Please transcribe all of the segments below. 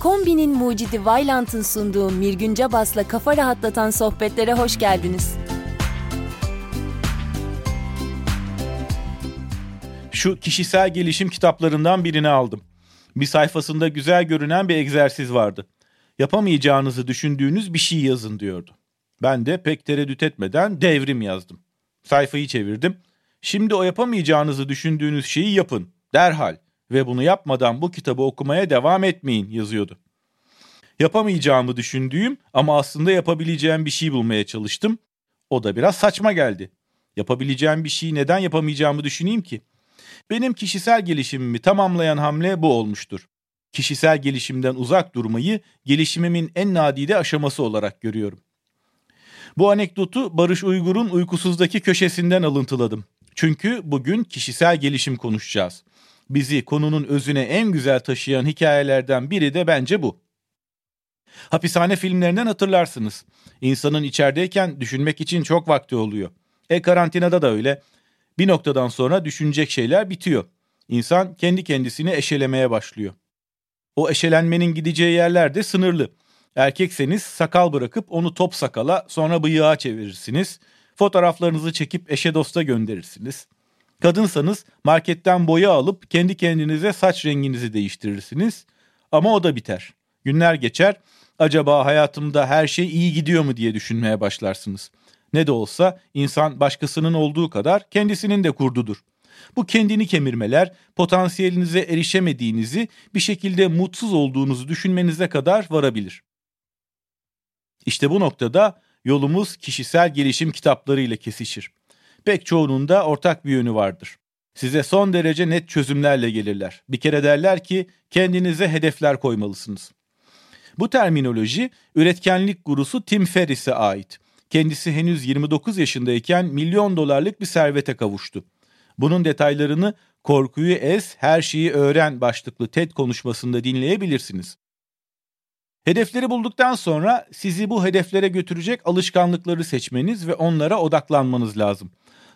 Kombinin mucidi Vailant'ın sunduğu Mirgün Bas'la kafa rahatlatan sohbetlere hoş geldiniz. Şu kişisel gelişim kitaplarından birini aldım. Bir sayfasında güzel görünen bir egzersiz vardı. Yapamayacağınızı düşündüğünüz bir şey yazın diyordu. Ben de pek tereddüt etmeden devrim yazdım. Sayfayı çevirdim. Şimdi o yapamayacağınızı düşündüğünüz şeyi yapın. Derhal ve bunu yapmadan bu kitabı okumaya devam etmeyin yazıyordu. Yapamayacağımı düşündüğüm ama aslında yapabileceğim bir şey bulmaya çalıştım. O da biraz saçma geldi. Yapabileceğim bir şeyi neden yapamayacağımı düşüneyim ki? Benim kişisel gelişimimi tamamlayan hamle bu olmuştur. Kişisel gelişimden uzak durmayı gelişimimin en nadide aşaması olarak görüyorum. Bu anekdotu Barış Uygur'un Uykusuzdaki köşesinden alıntıladım. Çünkü bugün kişisel gelişim konuşacağız bizi konunun özüne en güzel taşıyan hikayelerden biri de bence bu. Hapishane filmlerinden hatırlarsınız. İnsanın içerideyken düşünmek için çok vakti oluyor. E karantinada da öyle. Bir noktadan sonra düşünecek şeyler bitiyor. İnsan kendi kendisini eşelemeye başlıyor. O eşelenmenin gideceği yerler de sınırlı. Erkekseniz sakal bırakıp onu top sakala sonra bıyığa çevirirsiniz. Fotoğraflarınızı çekip eşe dosta gönderirsiniz. Kadınsanız marketten boya alıp kendi kendinize saç renginizi değiştirirsiniz. Ama o da biter. Günler geçer. Acaba hayatımda her şey iyi gidiyor mu diye düşünmeye başlarsınız. Ne de olsa insan başkasının olduğu kadar kendisinin de kurdudur. Bu kendini kemirmeler potansiyelinize erişemediğinizi, bir şekilde mutsuz olduğunuzu düşünmenize kadar varabilir. İşte bu noktada yolumuz kişisel gelişim kitapları ile kesişir. Pek çoğunun da ortak bir yönü vardır. Size son derece net çözümlerle gelirler. Bir kere derler ki kendinize hedefler koymalısınız. Bu terminoloji üretkenlik gurusu Tim Ferriss'e ait. Kendisi henüz 29 yaşındayken milyon dolarlık bir servete kavuştu. Bunun detaylarını Korkuyu Ez, Her Şeyi Öğren başlıklı TED konuşmasında dinleyebilirsiniz. Hedefleri bulduktan sonra sizi bu hedeflere götürecek alışkanlıkları seçmeniz ve onlara odaklanmanız lazım.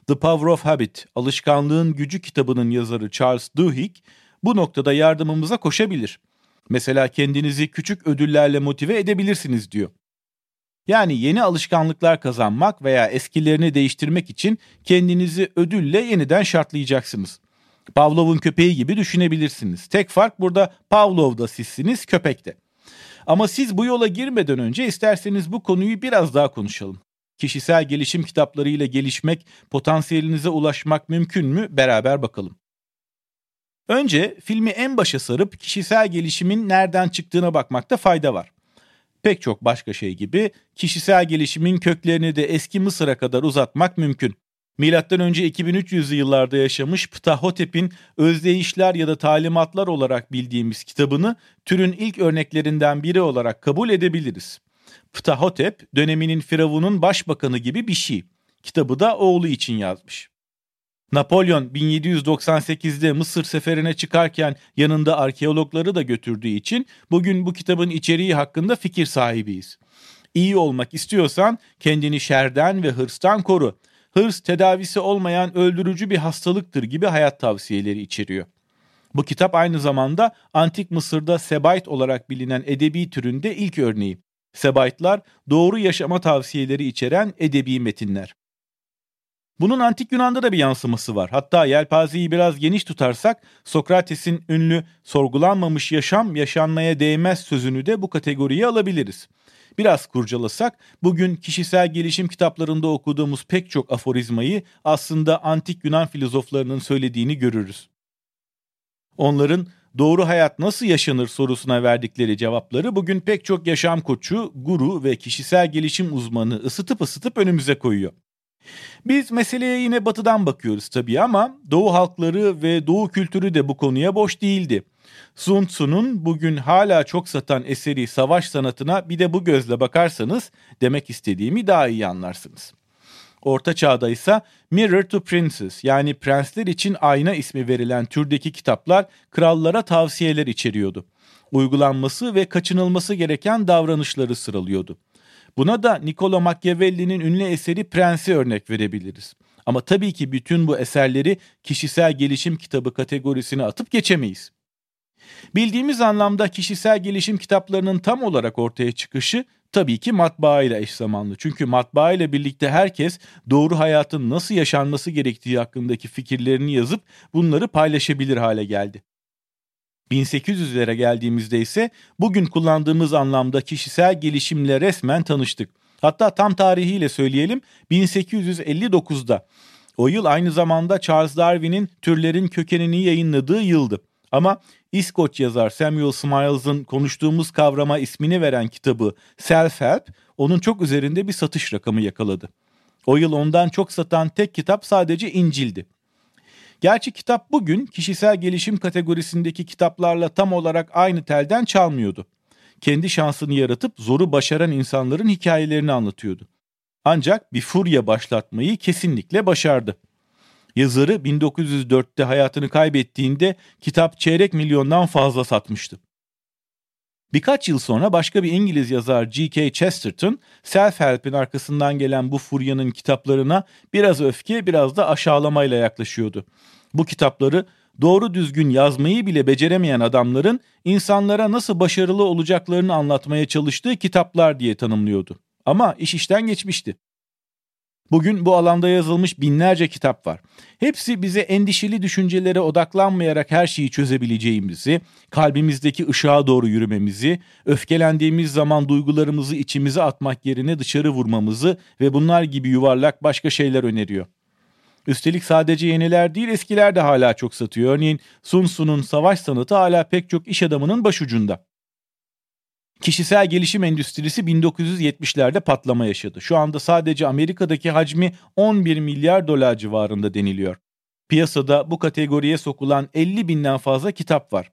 The Power of Habit, Alışkanlığın Gücü kitabının yazarı Charles Duhigg bu noktada yardımımıza koşabilir. Mesela kendinizi küçük ödüllerle motive edebilirsiniz diyor. Yani yeni alışkanlıklar kazanmak veya eskilerini değiştirmek için kendinizi ödülle yeniden şartlayacaksınız. Pavlov'un köpeği gibi düşünebilirsiniz. Tek fark burada Pavlov'da sizsiniz, köpekte. Ama siz bu yola girmeden önce isterseniz bu konuyu biraz daha konuşalım. Kişisel gelişim kitaplarıyla gelişmek, potansiyelinize ulaşmak mümkün mü? Beraber bakalım. Önce filmi en başa sarıp kişisel gelişimin nereden çıktığına bakmakta fayda var. Pek çok başka şey gibi kişisel gelişimin köklerini de eski Mısır'a kadar uzatmak mümkün. Milattan önce 2300'lü yıllarda yaşamış Ptahotep'in Özdeyişler ya da Talimatlar olarak bildiğimiz kitabını türün ilk örneklerinden biri olarak kabul edebiliriz. Ptahotep döneminin firavunun başbakanı gibi bir şey. Kitabı da oğlu için yazmış. Napolyon 1798'de Mısır seferine çıkarken yanında arkeologları da götürdüğü için bugün bu kitabın içeriği hakkında fikir sahibiyiz. İyi olmak istiyorsan kendini şerden ve hırstan koru. Hırs tedavisi olmayan öldürücü bir hastalıktır gibi hayat tavsiyeleri içeriyor. Bu kitap aynı zamanda Antik Mısır'da Sebait olarak bilinen edebi türünde ilk örneği. Sebaitlar doğru yaşama tavsiyeleri içeren edebi metinler. Bunun antik Yunan'da da bir yansıması var. Hatta yelpazeyi biraz geniş tutarsak Sokrates'in ünlü sorgulanmamış yaşam yaşanmaya değmez sözünü de bu kategoriye alabiliriz. Biraz kurcalasak bugün kişisel gelişim kitaplarında okuduğumuz pek çok aforizmayı aslında antik Yunan filozoflarının söylediğini görürüz. Onların doğru hayat nasıl yaşanır sorusuna verdikleri cevapları bugün pek çok yaşam koçu, guru ve kişisel gelişim uzmanı ısıtıp ısıtıp önümüze koyuyor. Biz meseleye yine batıdan bakıyoruz tabii ama doğu halkları ve doğu kültürü de bu konuya boş değildi. Sun Tzu'nun bugün hala çok satan eseri savaş sanatına bir de bu gözle bakarsanız demek istediğimi daha iyi anlarsınız. Orta Çağ'da ise Mirror to Princes yani prensler için ayna ismi verilen türdeki kitaplar krallara tavsiyeler içeriyordu. Uygulanması ve kaçınılması gereken davranışları sıralıyordu. Buna da Niccolo Machiavelli'nin ünlü eseri Prens'i örnek verebiliriz. Ama tabii ki bütün bu eserleri kişisel gelişim kitabı kategorisine atıp geçemeyiz. Bildiğimiz anlamda kişisel gelişim kitaplarının tam olarak ortaya çıkışı tabii ki matbaa ile eş zamanlı. Çünkü matbaa ile birlikte herkes doğru hayatın nasıl yaşanması gerektiği hakkındaki fikirlerini yazıp bunları paylaşabilir hale geldi. 1800'lere geldiğimizde ise bugün kullandığımız anlamda kişisel gelişimle resmen tanıştık. Hatta tam tarihiyle söyleyelim 1859'da. O yıl aynı zamanda Charles Darwin'in Türlerin Kökenini yayınladığı yıldı. Ama İskoç yazar Samuel Smiles'ın konuştuğumuz kavrama ismini veren kitabı Self-Help onun çok üzerinde bir satış rakamı yakaladı. O yıl ondan çok satan tek kitap sadece İncil'di. Gerçi kitap bugün kişisel gelişim kategorisindeki kitaplarla tam olarak aynı telden çalmıyordu. Kendi şansını yaratıp zoru başaran insanların hikayelerini anlatıyordu. Ancak bir furya başlatmayı kesinlikle başardı. Yazarı 1904'te hayatını kaybettiğinde kitap çeyrek milyondan fazla satmıştı. Birkaç yıl sonra başka bir İngiliz yazar G.K. Chesterton, Self-Help'in arkasından gelen bu furyanın kitaplarına biraz öfke biraz da aşağılamayla yaklaşıyordu. Bu kitapları doğru düzgün yazmayı bile beceremeyen adamların insanlara nasıl başarılı olacaklarını anlatmaya çalıştığı kitaplar diye tanımlıyordu. Ama iş işten geçmişti. Bugün bu alanda yazılmış binlerce kitap var. Hepsi bize endişeli düşüncelere odaklanmayarak her şeyi çözebileceğimizi, kalbimizdeki ışığa doğru yürümemizi, öfkelendiğimiz zaman duygularımızı içimize atmak yerine dışarı vurmamızı ve bunlar gibi yuvarlak başka şeyler öneriyor. Üstelik sadece yeniler değil eskiler de hala çok satıyor. Örneğin Sun Tzu'nun savaş sanatı hala pek çok iş adamının başucunda. Kişisel gelişim endüstrisi 1970'lerde patlama yaşadı. Şu anda sadece Amerika'daki hacmi 11 milyar dolar civarında deniliyor. Piyasada bu kategoriye sokulan 50 binden fazla kitap var.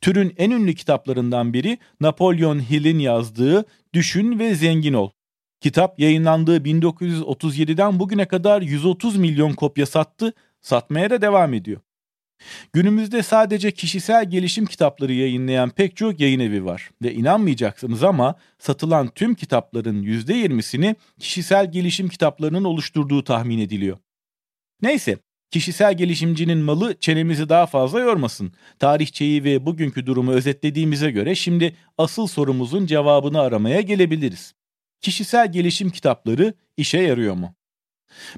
Türün en ünlü kitaplarından biri Napolyon Hill'in yazdığı Düşün ve Zengin Ol. Kitap yayınlandığı 1937'den bugüne kadar 130 milyon kopya sattı, satmaya da devam ediyor. Günümüzde sadece kişisel gelişim kitapları yayınlayan pek çok yayın evi var ve inanmayacaksınız ama satılan tüm kitapların %20'sini kişisel gelişim kitaplarının oluşturduğu tahmin ediliyor. Neyse, kişisel gelişimcinin malı çenemizi daha fazla yormasın. Tarihçeyi ve bugünkü durumu özetlediğimize göre şimdi asıl sorumuzun cevabını aramaya gelebiliriz. Kişisel gelişim kitapları işe yarıyor mu?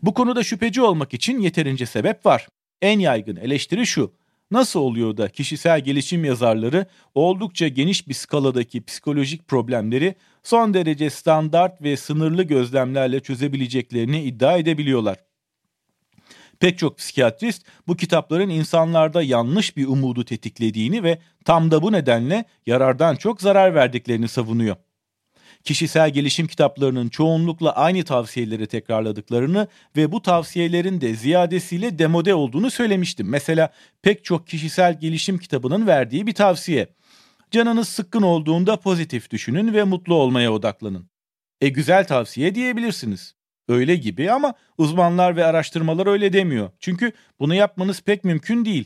Bu konuda şüpheci olmak için yeterince sebep var. En yaygın eleştiri şu. Nasıl oluyor da kişisel gelişim yazarları oldukça geniş bir skaladaki psikolojik problemleri son derece standart ve sınırlı gözlemlerle çözebileceklerini iddia edebiliyorlar? Pek çok psikiyatrist bu kitapların insanlarda yanlış bir umudu tetiklediğini ve tam da bu nedenle yarardan çok zarar verdiklerini savunuyor kişisel gelişim kitaplarının çoğunlukla aynı tavsiyeleri tekrarladıklarını ve bu tavsiyelerin de ziyadesiyle demode olduğunu söylemiştim. Mesela pek çok kişisel gelişim kitabının verdiği bir tavsiye. Canınız sıkkın olduğunda pozitif düşünün ve mutlu olmaya odaklanın. E güzel tavsiye diyebilirsiniz. Öyle gibi ama uzmanlar ve araştırmalar öyle demiyor. Çünkü bunu yapmanız pek mümkün değil.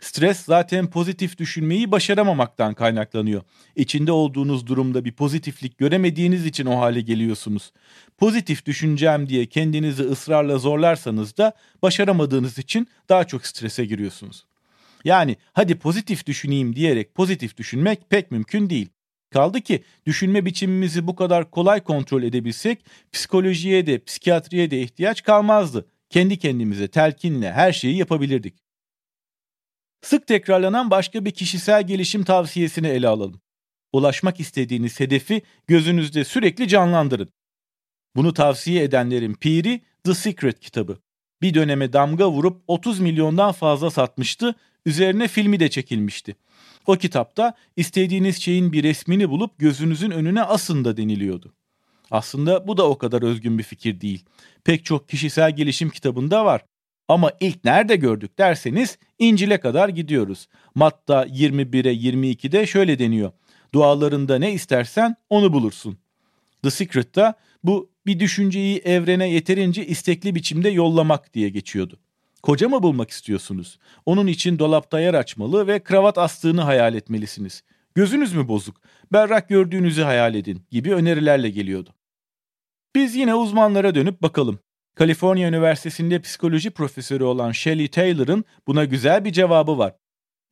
Stres zaten pozitif düşünmeyi başaramamaktan kaynaklanıyor. İçinde olduğunuz durumda bir pozitiflik göremediğiniz için o hale geliyorsunuz. Pozitif düşüneceğim diye kendinizi ısrarla zorlarsanız da başaramadığınız için daha çok strese giriyorsunuz. Yani hadi pozitif düşüneyim diyerek pozitif düşünmek pek mümkün değil. Kaldı ki düşünme biçimimizi bu kadar kolay kontrol edebilsek psikolojiye de psikiyatriye de ihtiyaç kalmazdı. Kendi kendimize telkinle her şeyi yapabilirdik. Sık tekrarlanan başka bir kişisel gelişim tavsiyesini ele alalım. Ulaşmak istediğiniz hedefi gözünüzde sürekli canlandırın. Bunu tavsiye edenlerin piri The Secret kitabı. Bir döneme damga vurup 30 milyondan fazla satmıştı, üzerine filmi de çekilmişti. O kitapta istediğiniz şeyin bir resmini bulup gözünüzün önüne asın da deniliyordu. Aslında bu da o kadar özgün bir fikir değil. Pek çok kişisel gelişim kitabında var. Ama ilk nerede gördük derseniz İncil'e kadar gidiyoruz. Matta 21'e 22'de şöyle deniyor. Dualarında ne istersen onu bulursun. The Secret'ta bu bir düşünceyi evrene yeterince istekli biçimde yollamak diye geçiyordu. Koca mı bulmak istiyorsunuz? Onun için dolapta yer açmalı ve kravat astığını hayal etmelisiniz. Gözünüz mü bozuk? Berrak gördüğünüzü hayal edin gibi önerilerle geliyordu. Biz yine uzmanlara dönüp bakalım. Kaliforniya Üniversitesi'nde psikoloji profesörü olan Shelley Taylor'ın buna güzel bir cevabı var.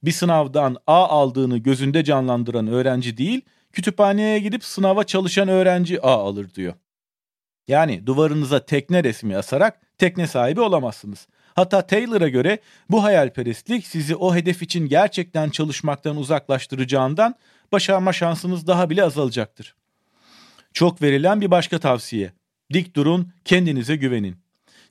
Bir sınavdan A aldığını gözünde canlandıran öğrenci değil, kütüphaneye gidip sınava çalışan öğrenci A alır diyor. Yani duvarınıza tekne resmi asarak tekne sahibi olamazsınız. Hatta Taylor'a göre bu hayalperestlik sizi o hedef için gerçekten çalışmaktan uzaklaştıracağından başarma şansınız daha bile azalacaktır. Çok verilen bir başka tavsiye. Dik durun, kendinize güvenin.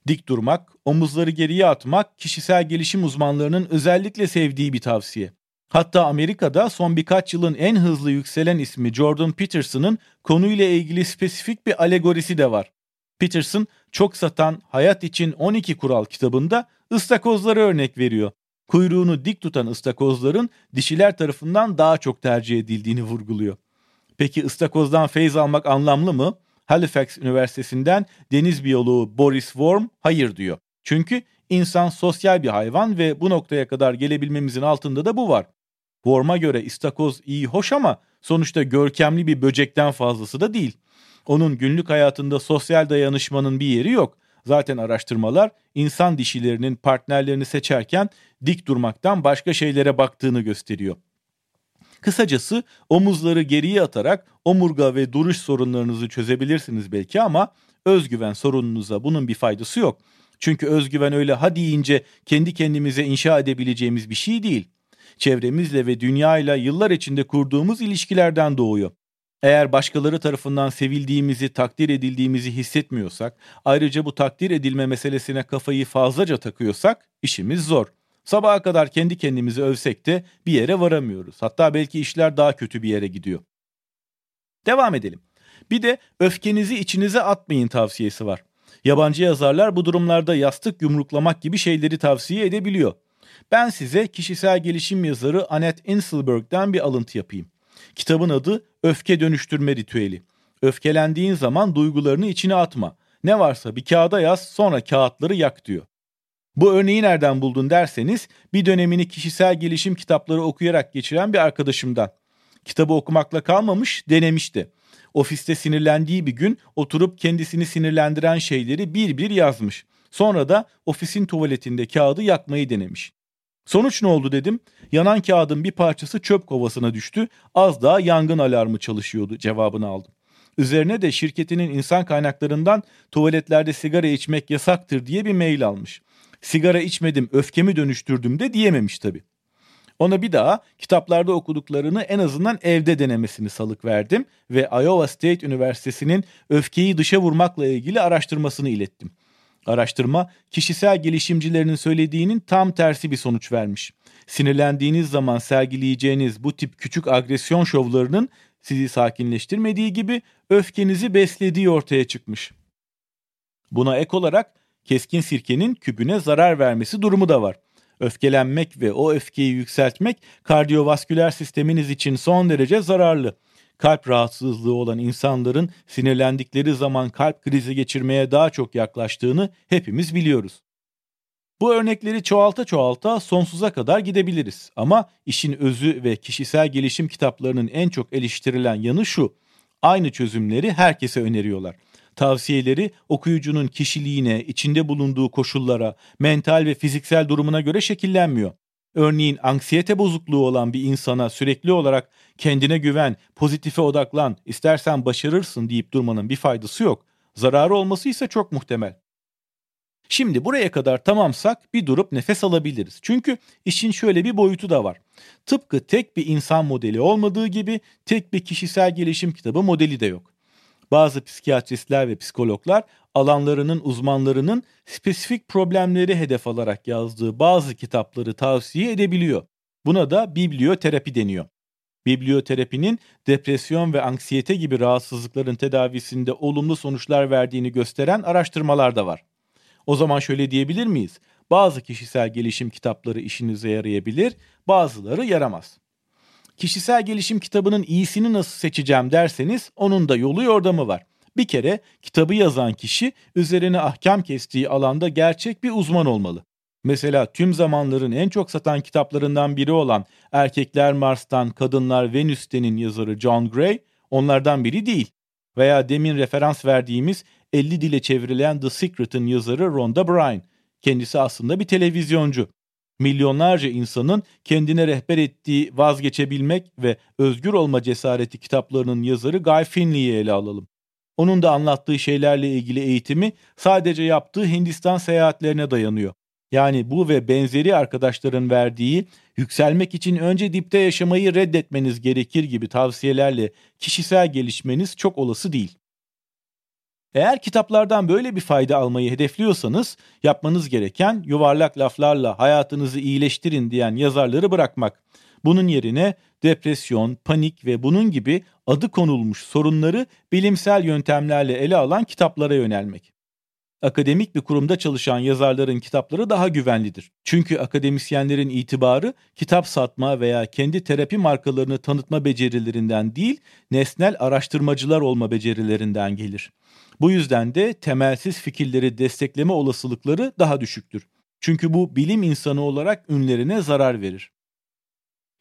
Dik durmak, omuzları geriye atmak kişisel gelişim uzmanlarının özellikle sevdiği bir tavsiye. Hatta Amerika'da son birkaç yılın en hızlı yükselen ismi Jordan Peterson'ın konuyla ilgili spesifik bir alegorisi de var. Peterson çok satan Hayat için 12 Kural kitabında ıstakozları örnek veriyor. Kuyruğunu dik tutan ıstakozların dişiler tarafından daha çok tercih edildiğini vurguluyor. Peki ıstakozdan feyz almak anlamlı mı? Halifax Üniversitesi'nden deniz biyoloğu Boris Worm hayır diyor. Çünkü insan sosyal bir hayvan ve bu noktaya kadar gelebilmemizin altında da bu var. Worm'a göre istakoz iyi hoş ama sonuçta görkemli bir böcekten fazlası da değil. Onun günlük hayatında sosyal dayanışmanın bir yeri yok. Zaten araştırmalar insan dişilerinin partnerlerini seçerken dik durmaktan başka şeylere baktığını gösteriyor. Kısacası omuzları geriye atarak omurga ve duruş sorunlarınızı çözebilirsiniz belki ama özgüven sorununuza bunun bir faydası yok. Çünkü özgüven öyle ha deyince kendi kendimize inşa edebileceğimiz bir şey değil. Çevremizle ve dünyayla yıllar içinde kurduğumuz ilişkilerden doğuyor. Eğer başkaları tarafından sevildiğimizi, takdir edildiğimizi hissetmiyorsak, ayrıca bu takdir edilme meselesine kafayı fazlaca takıyorsak işimiz zor. Sabaha kadar kendi kendimizi övsek de bir yere varamıyoruz. Hatta belki işler daha kötü bir yere gidiyor. Devam edelim. Bir de öfkenizi içinize atmayın tavsiyesi var. Yabancı yazarlar bu durumlarda yastık yumruklamak gibi şeyleri tavsiye edebiliyor. Ben size kişisel gelişim yazarı Annette Inselberg'den bir alıntı yapayım. Kitabın adı Öfke Dönüştürme Ritüeli. Öfkelendiğin zaman duygularını içine atma. Ne varsa bir kağıda yaz sonra kağıtları yak diyor. Bu örneği nereden buldun derseniz bir dönemini kişisel gelişim kitapları okuyarak geçiren bir arkadaşımdan. Kitabı okumakla kalmamış denemişti. Ofiste sinirlendiği bir gün oturup kendisini sinirlendiren şeyleri bir bir yazmış. Sonra da ofisin tuvaletinde kağıdı yakmayı denemiş. Sonuç ne oldu dedim. Yanan kağıdın bir parçası çöp kovasına düştü. Az daha yangın alarmı çalışıyordu cevabını aldım. Üzerine de şirketinin insan kaynaklarından tuvaletlerde sigara içmek yasaktır diye bir mail almış. Sigara içmedim öfkemi dönüştürdüm de diyememiş tabii. Ona bir daha kitaplarda okuduklarını en azından evde denemesini salık verdim ve Iowa State Üniversitesi'nin öfkeyi dışa vurmakla ilgili araştırmasını ilettim. Araştırma kişisel gelişimcilerinin söylediğinin tam tersi bir sonuç vermiş. Sinirlendiğiniz zaman sergileyeceğiniz bu tip küçük agresyon şovlarının sizi sakinleştirmediği gibi öfkenizi beslediği ortaya çıkmış. Buna ek olarak keskin sirkenin kübüne zarar vermesi durumu da var. Öfkelenmek ve o öfkeyi yükseltmek kardiyovasküler sisteminiz için son derece zararlı kalp rahatsızlığı olan insanların sinirlendikleri zaman kalp krizi geçirmeye daha çok yaklaştığını hepimiz biliyoruz. Bu örnekleri çoğalta çoğalta sonsuza kadar gidebiliriz. Ama işin özü ve kişisel gelişim kitaplarının en çok eleştirilen yanı şu. Aynı çözümleri herkese öneriyorlar. Tavsiyeleri okuyucunun kişiliğine, içinde bulunduğu koşullara, mental ve fiziksel durumuna göre şekillenmiyor. Örneğin anksiyete bozukluğu olan bir insana sürekli olarak kendine güven, pozitife odaklan, istersen başarırsın deyip durmanın bir faydası yok. Zararı olması ise çok muhtemel. Şimdi buraya kadar tamamsak bir durup nefes alabiliriz. Çünkü işin şöyle bir boyutu da var. Tıpkı tek bir insan modeli olmadığı gibi tek bir kişisel gelişim kitabı modeli de yok. Bazı psikiyatristler ve psikologlar alanlarının uzmanlarının spesifik problemleri hedef alarak yazdığı bazı kitapları tavsiye edebiliyor. Buna da biblioterapi deniyor. Biblioterapinin depresyon ve anksiyete gibi rahatsızlıkların tedavisinde olumlu sonuçlar verdiğini gösteren araştırmalar da var. O zaman şöyle diyebilir miyiz? Bazı kişisel gelişim kitapları işinize yarayabilir, bazıları yaramaz. Kişisel gelişim kitabının iyisini nasıl seçeceğim derseniz onun da yolu yordamı var. Bir kere kitabı yazan kişi üzerine ahkam kestiği alanda gerçek bir uzman olmalı. Mesela tüm zamanların en çok satan kitaplarından biri olan Erkekler Mars'tan, Kadınlar Venüs'tenin yazarı John Gray onlardan biri değil. Veya demin referans verdiğimiz 50 dile çevrilen The Secret'ın yazarı Rhonda Byrne. Kendisi aslında bir televizyoncu. Milyonlarca insanın kendine rehber ettiği vazgeçebilmek ve özgür olma cesareti kitaplarının yazarı Guy Finley'i ele alalım. Onun da anlattığı şeylerle ilgili eğitimi sadece yaptığı Hindistan seyahatlerine dayanıyor. Yani bu ve benzeri arkadaşların verdiği yükselmek için önce dipte yaşamayı reddetmeniz gerekir gibi tavsiyelerle kişisel gelişmeniz çok olası değil. Eğer kitaplardan böyle bir fayda almayı hedefliyorsanız yapmanız gereken yuvarlak laflarla hayatınızı iyileştirin diyen yazarları bırakmak. Bunun yerine depresyon, panik ve bunun gibi adı konulmuş sorunları bilimsel yöntemlerle ele alan kitaplara yönelmek. Akademik bir kurumda çalışan yazarların kitapları daha güvenlidir. Çünkü akademisyenlerin itibarı kitap satma veya kendi terapi markalarını tanıtma becerilerinden değil, nesnel araştırmacılar olma becerilerinden gelir. Bu yüzden de temelsiz fikirleri destekleme olasılıkları daha düşüktür. Çünkü bu bilim insanı olarak ünlerine zarar verir.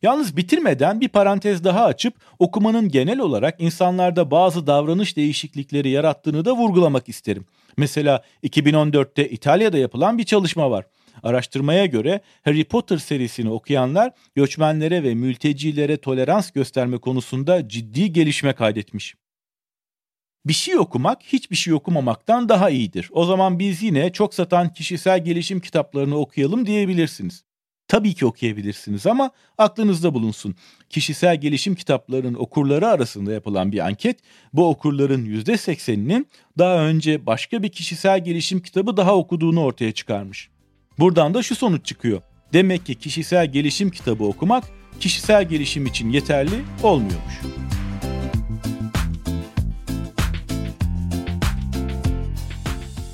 Yalnız bitirmeden bir parantez daha açıp okumanın genel olarak insanlarda bazı davranış değişiklikleri yarattığını da vurgulamak isterim. Mesela 2014'te İtalya'da yapılan bir çalışma var. Araştırmaya göre Harry Potter serisini okuyanlar göçmenlere ve mültecilere tolerans gösterme konusunda ciddi gelişme kaydetmiş. Bir şey okumak hiçbir şey okumamaktan daha iyidir. O zaman biz yine çok satan kişisel gelişim kitaplarını okuyalım diyebilirsiniz. Tabii ki okuyabilirsiniz ama aklınızda bulunsun. Kişisel gelişim kitaplarının okurları arasında yapılan bir anket bu okurların %80'inin daha önce başka bir kişisel gelişim kitabı daha okuduğunu ortaya çıkarmış. Buradan da şu sonuç çıkıyor. Demek ki kişisel gelişim kitabı okumak kişisel gelişim için yeterli olmuyormuş.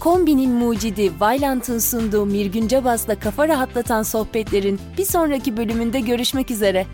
Kombinin mucidi Vailant'ın sunduğu Mirgün Cabas'la kafa rahatlatan sohbetlerin bir sonraki bölümünde görüşmek üzere.